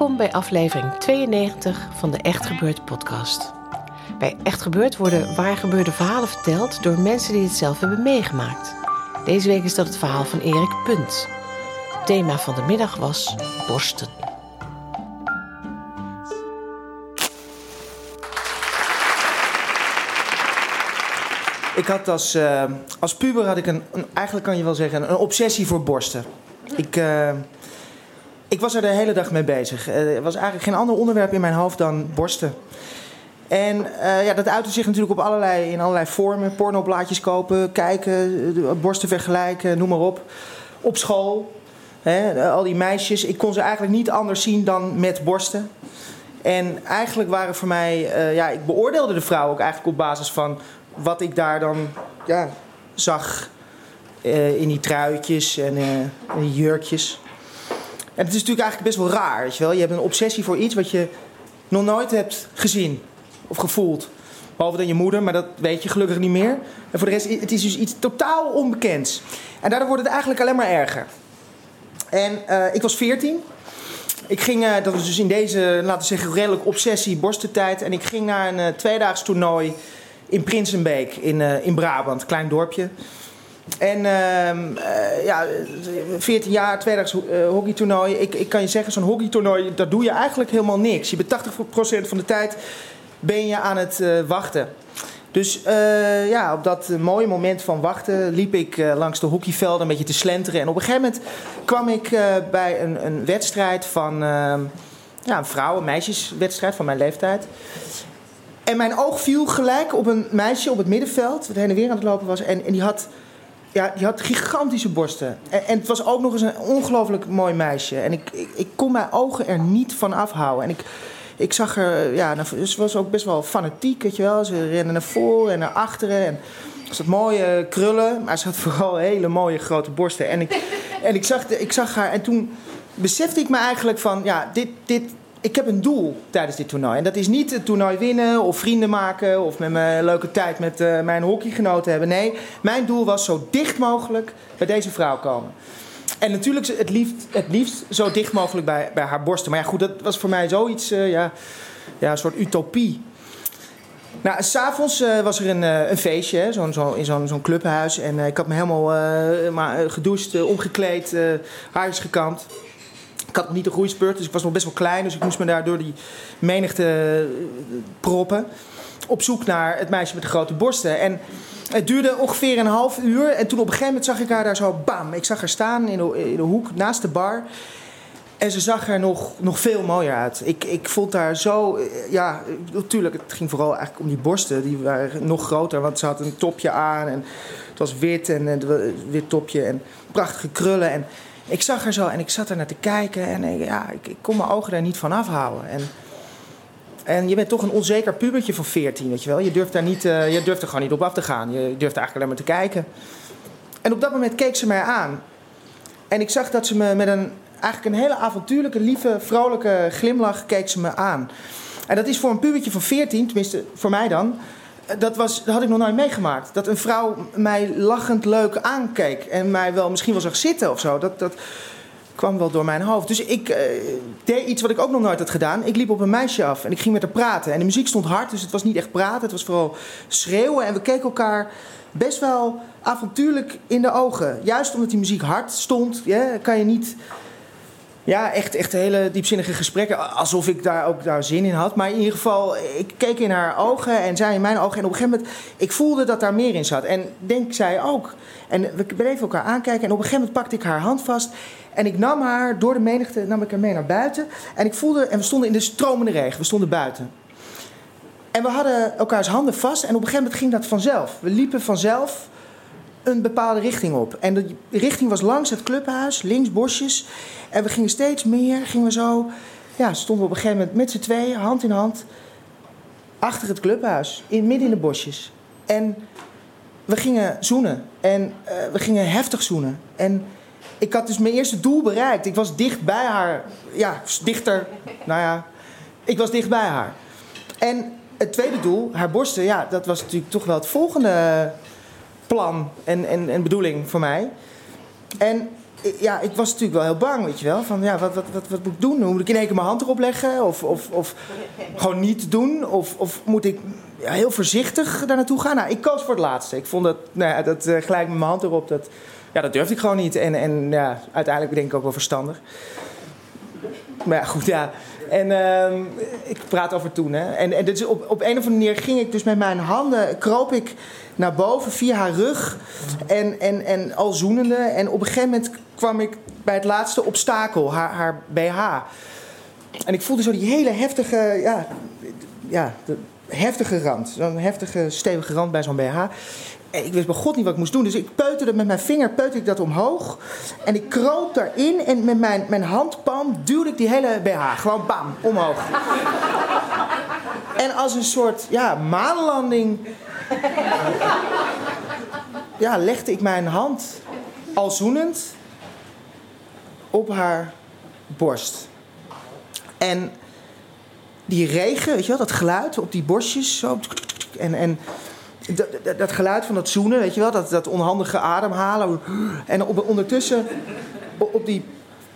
Welkom bij aflevering 92 van de Echt Gebeurd podcast. Bij Echt Gebeurd worden waar gebeurde verhalen verteld door mensen die het zelf hebben meegemaakt. Deze week is dat het verhaal van Erik Punt. Het thema van de middag was borsten. Ik had als, eh, als puber had ik een, een- eigenlijk kan je wel zeggen, een obsessie voor borsten. Ik, eh, ik was er de hele dag mee bezig. Eh, er was eigenlijk geen ander onderwerp in mijn hoofd dan borsten. En eh, ja, dat uitte zich natuurlijk op allerlei, in allerlei vormen. Pornoblaadjes kopen, kijken, eh, borsten vergelijken, noem maar op. Op school, hè, al die meisjes. Ik kon ze eigenlijk niet anders zien dan met borsten. En eigenlijk waren voor mij, ja, ik beoordeelde de vrouw ook eigenlijk op basis van wat ik daar dan ja, zag in die truitjes en jurkjes. En het is natuurlijk eigenlijk best wel raar, weet je wel. Je hebt een obsessie voor iets wat je nog nooit hebt gezien of gevoeld. Behalve dan je moeder, maar dat weet je gelukkig niet meer. En voor de rest, het is dus iets totaal onbekends. En daardoor wordt het eigenlijk alleen maar erger. En eh, ik was 14. Ik ging, eh, dat was dus in deze, laten we zeggen, redelijk obsessie, borstentijd. En ik ging naar een uh, tweedaags toernooi in Prinsenbeek in, in Brabant, klein dorpje. En eh, ja, 14 jaar, tweedaags eh, hockeytoernooi. Ik, ik kan je zeggen, zo'n hockeytoernooi, daar doe je eigenlijk helemaal niks. Je bent 80% van de tijd ben je aan het eh, wachten. Dus ja, op dat mooie moment van wachten liep ik langs de hockeyvelden een beetje te slenteren. En op een gegeven moment kwam ik bij een, een wedstrijd van ehm, ja, een vrouw, een meisjeswedstrijd van mijn leeftijd. En mijn oog viel gelijk op een meisje op het middenveld, dat heen en weer aan het lopen was. En, en die, had, ja, die had gigantische borsten. En, en het was ook nog eens een ongelooflijk mooi meisje. En ik, ik, ik kon mijn ogen er niet van afhouden. En ik, ik zag er, ja, nou, ze was ook best wel fanatiek, weet je wel. Ze rende naar voren en naar achteren. En ze had mooie krullen, maar ze had vooral hele mooie grote borsten. En ik, en ik, zag, ik zag haar en toen besefte ik me eigenlijk van, ja, dit, dit, ik heb een doel tijdens dit toernooi. En dat is niet het toernooi winnen of vrienden maken of met mijn leuke tijd met eh, mijn hockeygenoten hebben. Nee, mijn doel was zo dicht mogelijk bij deze vrouw komen. En natuurlijk het liefst, zo dicht mogelijk bij, bij haar borsten. Maar ja, goed, dat was voor mij zoiets, eh, ja, ja, een soort utopie. Nou, s'avonds eh was er een, een feestje zo, in zo'n, clubhuis. En ik had me helemaal maar, gedoucht, omgekleed, haartjes gekamd. Ik had nog niet de groeispurt, dus ik was nog best wel klein. Dus ik moest me daar door die menigte eh, proppen. Op zoek naar het meisje met de grote borsten. En het duurde ongeveer een half uur. En toen op een gegeven moment zag ik haar daar zo, bam. Ik zag haar staan in de, in de hoek naast de bar. En ze zag er nog, nog veel mooier uit. Ik, ik vond haar zo... eh, Ja, natuurlijk, het ging vooral eigenlijk om die borsten. Die waren nog groter, want ze had een topje aan. En het was wit en een wit topje en prachtige krullen. En ik zag haar zo en ik zat er naar te kijken. En eh, ja, ik, ik kon mijn ogen daar niet van afhouden. En, en je bent toch een onzeker pubertje van 14, weet je wel. Je durft, daar niet, eh, je durft er gewoon niet op af te gaan. Je durft eigenlijk alleen maar te kijken. En op dat moment keek ze mij aan. En ik zag dat ze me met een, eigenlijk een hele avontuurlijke, lieve, vrolijke glimlach keek ze me aan. En dat is voor een pubertje van 14, tenminste voor mij dan, dat, was, dat had ik nog nooit meegemaakt. Dat een vrouw mij lachend leuk aankeek en mij wel misschien wel zag zitten of zo. Dat, dat kwam wel door mijn hoofd. Dus ik eh, deed iets wat ik ook nog nooit had gedaan. Ik liep op een meisje af en ik ging met haar praten. En de muziek stond hard, dus het was niet echt praten. Het was vooral schreeuwen. En we keken elkaar best wel avontuurlijk in de ogen. Juist omdat die muziek hard stond, kan je niet Ja, echt, echt hele diepzinnige gesprekken. Alsof ik daar ook daar zin in had. Maar in ieder geval, ik keek in haar ogen en zij in mijn ogen. En op een gegeven moment, ik voelde dat daar meer in zat. En denk zij ook. En we bleven elkaar aankijken. En op een gegeven moment pakte ik haar hand vast. En ik nam haar door de menigte, nam ik haar mee naar buiten. En ik voelde, en we stonden in de stromende regen. We stonden buiten. En we hadden elkaars handen vast. En op een gegeven moment ging dat vanzelf. We liepen vanzelf een bepaalde richting op. En de richting was langs het clubhuis, links bosjes. En we gingen steeds meer, gingen we zo... Ja, stonden we op een gegeven moment met z'n tweeën, hand in hand... achter het clubhuis, in, midden in de bosjes. En we gingen zoenen. En uh, we gingen heftig zoenen. En ik had dus mijn eerste doel bereikt. Ik was dicht bij haar. Ja, dichter. Nou ja, ik was dicht bij haar. En het tweede doel, haar borsten, ja, dat was natuurlijk toch wel het volgende plan en, en, en bedoeling voor mij. En ja, ik was natuurlijk wel heel bang, weet je wel. Van ja, wat, wat, wat, moet ik doen? Moet ik in één keer mijn hand erop leggen? Of, of, of gewoon niet doen? Of, of moet ik ja, heel voorzichtig daar naartoe gaan? Nou, ik koos voor het laatste. Ik vond dat, nou ja, dat uh, gelijk met mijn hand erop, dat, ja, dat durfde ik gewoon niet. En, en ja, uiteindelijk denk ik ook wel verstandig. Maar ja, goed, ja. En uh, ik praat over toen. Hè. En, en dus op, op een of andere manier ging ik dus met mijn handen, kroop ik naar boven via haar rug. En, en, en al zoenende. En op een gegeven moment kwam ik bij het laatste obstakel, haar, haar BH. En ik voelde zo die hele heftige, ja, ja de heftige rand. Zo'n heftige, stevige rand bij zo'n BH. Ik wist bij god niet wat ik moest doen. Dus ik peuterde met mijn vinger peuterde ik dat omhoog. En ik kroop daarin en met mijn, mijn handpalm duwde ik die hele BH. Gewoon bam, omhoog. en als een soort ja, maanlanding... ja, legde ik mijn hand al zoenend op haar borst. En die regen, weet je wel, dat geluid op die borstjes. Zo, en, en dat, dat, geluid van dat zoenen, weet je wel, dat, dat onhandige ademhalen. En op, ondertussen op, die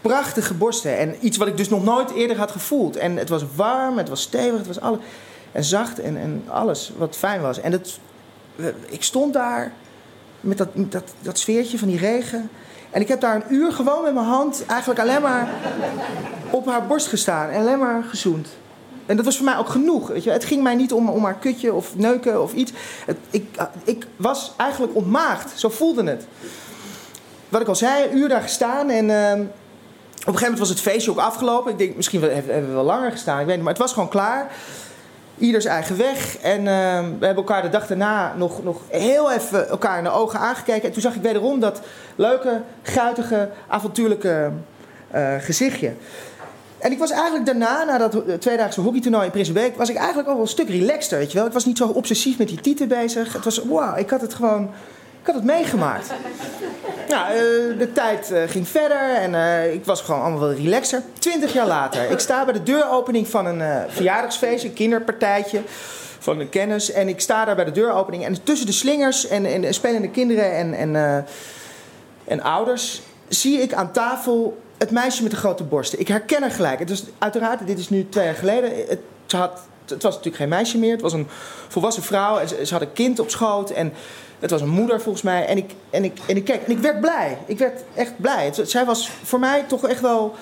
prachtige borsten. En iets wat ik dus nog nooit eerder had gevoeld. En het was warm, het was stevig, het was alles. En zacht en, en alles wat fijn was. En het, ik stond daar met dat, dat, dat sfeertje van die regen. En ik heb daar een uur gewoon met mijn hand eigenlijk alleen maar op haar borst gestaan. En alleen maar gezoend. En dat was voor mij ook genoeg. Weet je. Het ging mij niet om, om haar kutje of neuken of iets. Ik, ik was eigenlijk ontmaagd. Zo voelde het. Wat ik al zei, een uur daar gestaan. En uh, op een gegeven moment was het feestje ook afgelopen. Ik denk, misschien hebben we wel langer gestaan. Ik weet niet, maar het was gewoon klaar. Ieders eigen weg. En uh, we hebben elkaar de dag daarna nog, nog heel even elkaar in de ogen aangekeken. En toen zag ik wederom dat leuke, guitige, avontuurlijke uh, gezichtje. En ik was eigenlijk daarna, na dat tweedaagse hockeytoernooi in Prinsenbeek, was ik eigenlijk al wel een stuk relaxter, weet je wel. Ik was niet zo obsessief met die titel bezig. Het was, wow, ik had het gewoon, ik had het meegemaakt. Ja, uh, de tijd uh, ging verder en uh, ik was gewoon allemaal wel relaxer. Twintig jaar later, ik sta bij de deuropening van een verjaardagsfeest, een kinderpartijtje van een kennis. En ik sta daar bij de deuropening en tussen de slingers en, en spelende kinderen en, en, en ouders zie ik aan tafel het meisje met de grote borsten. Ik herken haar gelijk. Het uiteraard, dit is nu twee jaar geleden. Het, had, het was natuurlijk geen meisje meer. Het was een volwassen vrouw. En ze, had een kind op schoot. En het was een moeder volgens mij. En ik, en ik, en ik keek. En ik werd blij. Ik werd echt blij. Zij was voor mij toch echt wel.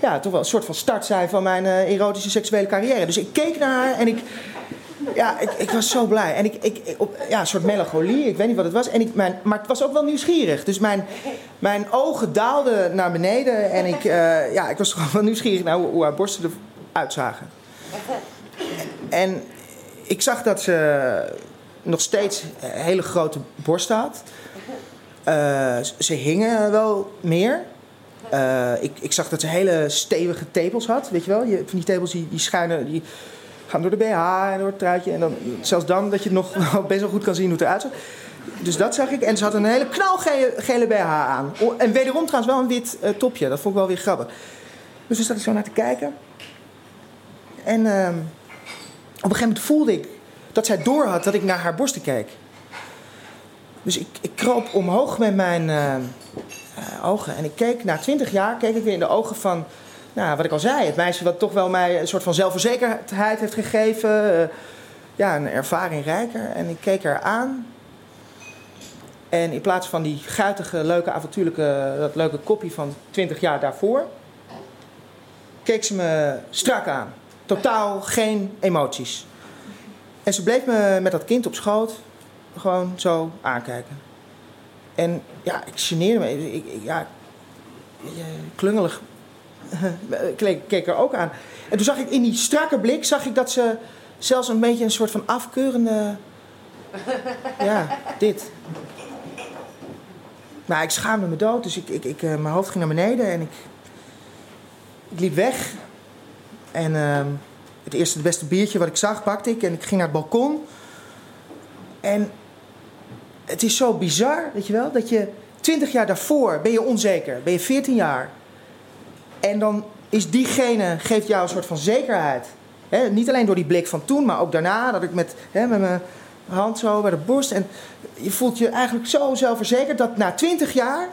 Ja, toch wel een soort van start van mijn uh, erotische seksuele carrière. Dus ik keek naar haar en ik ja, ik, ik, was zo blij. En ik, ik, op, ja, een soort melancholie, ik weet niet wat het was. En ik, mijn, maar het was ook wel nieuwsgierig. Dus mijn, mijn ogen daalden naar beneden. En ik, uh, ja, ik was gewoon wel nieuwsgierig naar hoe, haar borsten eruit zagen. En ik zag dat ze nog steeds hele grote borsten had. Uh, ze hingen wel meer. Uh, ik, ik zag dat ze hele stevige tepels had, weet je wel? Je, van die tepels die, die schuinen... Die, gaan door de BH en door het truitje. En dan, zelfs dan dat je nog best wel goed kan zien hoe het eruit ziet. Dus dat zag ik. En ze had een hele knalgele gele BH aan. En wederom trouwens wel een wit uh, topje. Dat vond ik wel weer grappig. Dus toen zat ik zo naar te kijken. En uh, op een gegeven moment voelde ik dat zij door had dat ik naar haar borsten keek. Dus ik, ik kroop omhoog met mijn uh, ogen. En ik keek, na twintig jaar, keek ik weer in de ogen van nou, wat ik al zei, het meisje wat toch wel mij een soort van zelfverzekerdheid heeft gegeven. Uh, ja, een ervaring rijker. En ik keek haar aan. En in plaats van die guitige, leuke, avontuurlijke, dat leuke kopie van 20 jaar daarvoor, keek ze me strak aan. Totaal geen emoties. En ze bleef me met dat kind op schoot gewoon zo aankijken. En ja, ik geneerde me. Ik, ik, ja, klungelig keek, keek er ook aan. En toen zag ik in die strakke blik, zag ik dat ze zelfs een beetje een soort van afkeurende... Ja, dit. Maar ik schaamde me dood, dus ik, ik, ik, eh, mijn hoofd ging naar beneden en ik, ik liep weg. En uh, het eerste, het beste biertje wat ik zag, pakte ik en ik ging naar het balkon. En het is zo bizar, weet je wel, dat je twintig jaar daarvoor ben je onzeker, ben je 14 jaar. En dan is diegene, geeft jou een soort van zekerheid. He, niet alleen door die blik van toen, maar ook daarna, dat ik met, met mijn hand zo bij de borst. En je voelt je eigenlijk zo zelfverzekerd dat na twintig jaar,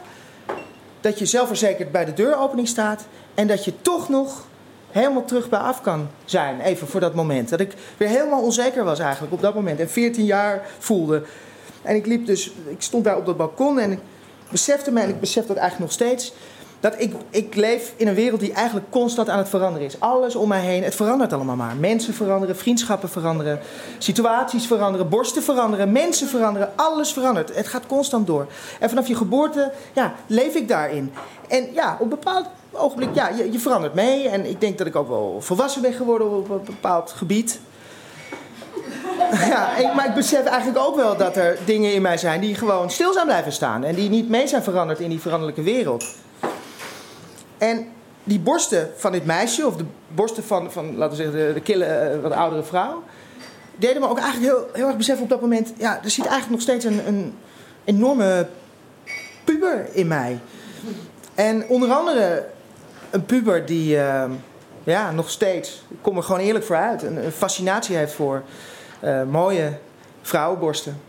dat je zelfverzekerd bij de deuropening staat. En dat je toch nog helemaal terug bij af kan zijn, even voor dat moment. Dat ik weer helemaal onzeker was eigenlijk op dat moment. En 14 jaar voelde. En ik liep dus, ik stond daar op dat balkon en ik besefte me, en ik besef dat eigenlijk nog steeds, dat ik, ik leef in een wereld die eigenlijk constant aan het veranderen is. Alles om mij heen, het verandert allemaal maar. Mensen veranderen, vriendschappen veranderen, situaties veranderen, borsten veranderen, mensen veranderen, alles verandert. Het gaat constant door. En vanaf je geboorte, ja, leef ik daarin. En ja, op bepaald ogenblik, ja, je, je verandert mee. En ik denk dat ik ook wel volwassen ben geworden op een bepaald gebied. Ja, maar ik besef eigenlijk ook wel dat er dingen in mij zijn die gewoon stil zijn blijven staan. En die niet mee zijn veranderd in die veranderlijke wereld. En die borsten van dit meisje, of de borsten van, van laten we zeggen, de, de kille, eh, wat oudere vrouw, deden me ook eigenlijk heel, heel erg beseffen op dat moment. Ja, er zit eigenlijk nog steeds een, een enorme puber in mij. En onder andere een puber die, uh, ja, nog steeds, ik kom er gewoon eerlijk voor uit, een, fascinatie heeft voor uh, mooie vrouwenborsten.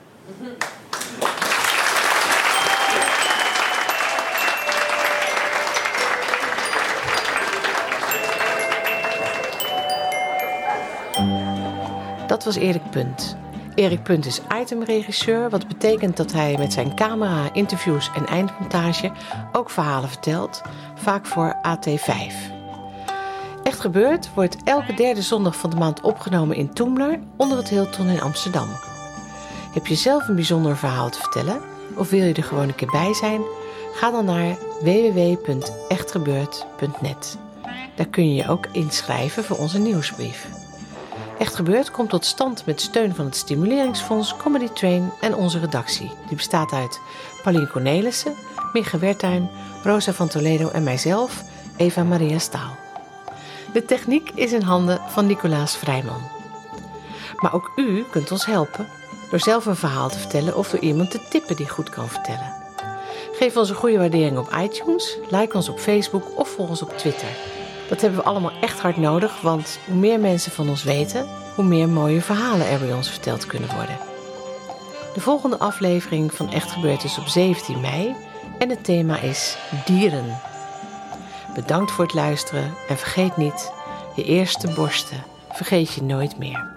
Was Erik Punt. Erik Punt is itemregisseur, wat betekent dat hij met zijn camera, interviews en eindmontage ook verhalen vertelt, vaak voor AT5. Echt gebeurd wordt elke derde zondag van de maand opgenomen in Toemler onder het Hilton in Amsterdam. Heb je zelf een bijzonder verhaal te vertellen of wil je er gewoon een keer bij zijn? Ga dan naar www.echtgebeurd.net. Daar kun je je ook inschrijven voor onze nieuwsbrief. Echt Gebeurd komt tot stand met steun van het Stimuleringsfonds, Comedy Train en onze redactie. Die bestaat uit Pauline Cornelissen, Micha Wertuin, Rosa van Toledo en mijzelf, Eva Maria Staal. De techniek is in handen van Nicolaas Vrijman. Maar ook u kunt ons helpen door zelf een verhaal te vertellen of door iemand te tippen die goed kan vertellen. Geef ons een goede waardering op iTunes, like ons op Facebook of volg ons op Twitter. Dat hebben we allemaal echt hard nodig, want hoe meer mensen van ons weten, hoe meer mooie verhalen er bij ons verteld kunnen worden. De volgende aflevering van Echt Gebeurd is op 17 mei en het thema is dieren. Bedankt voor het luisteren en vergeet niet, je eerste borsten vergeet je nooit meer.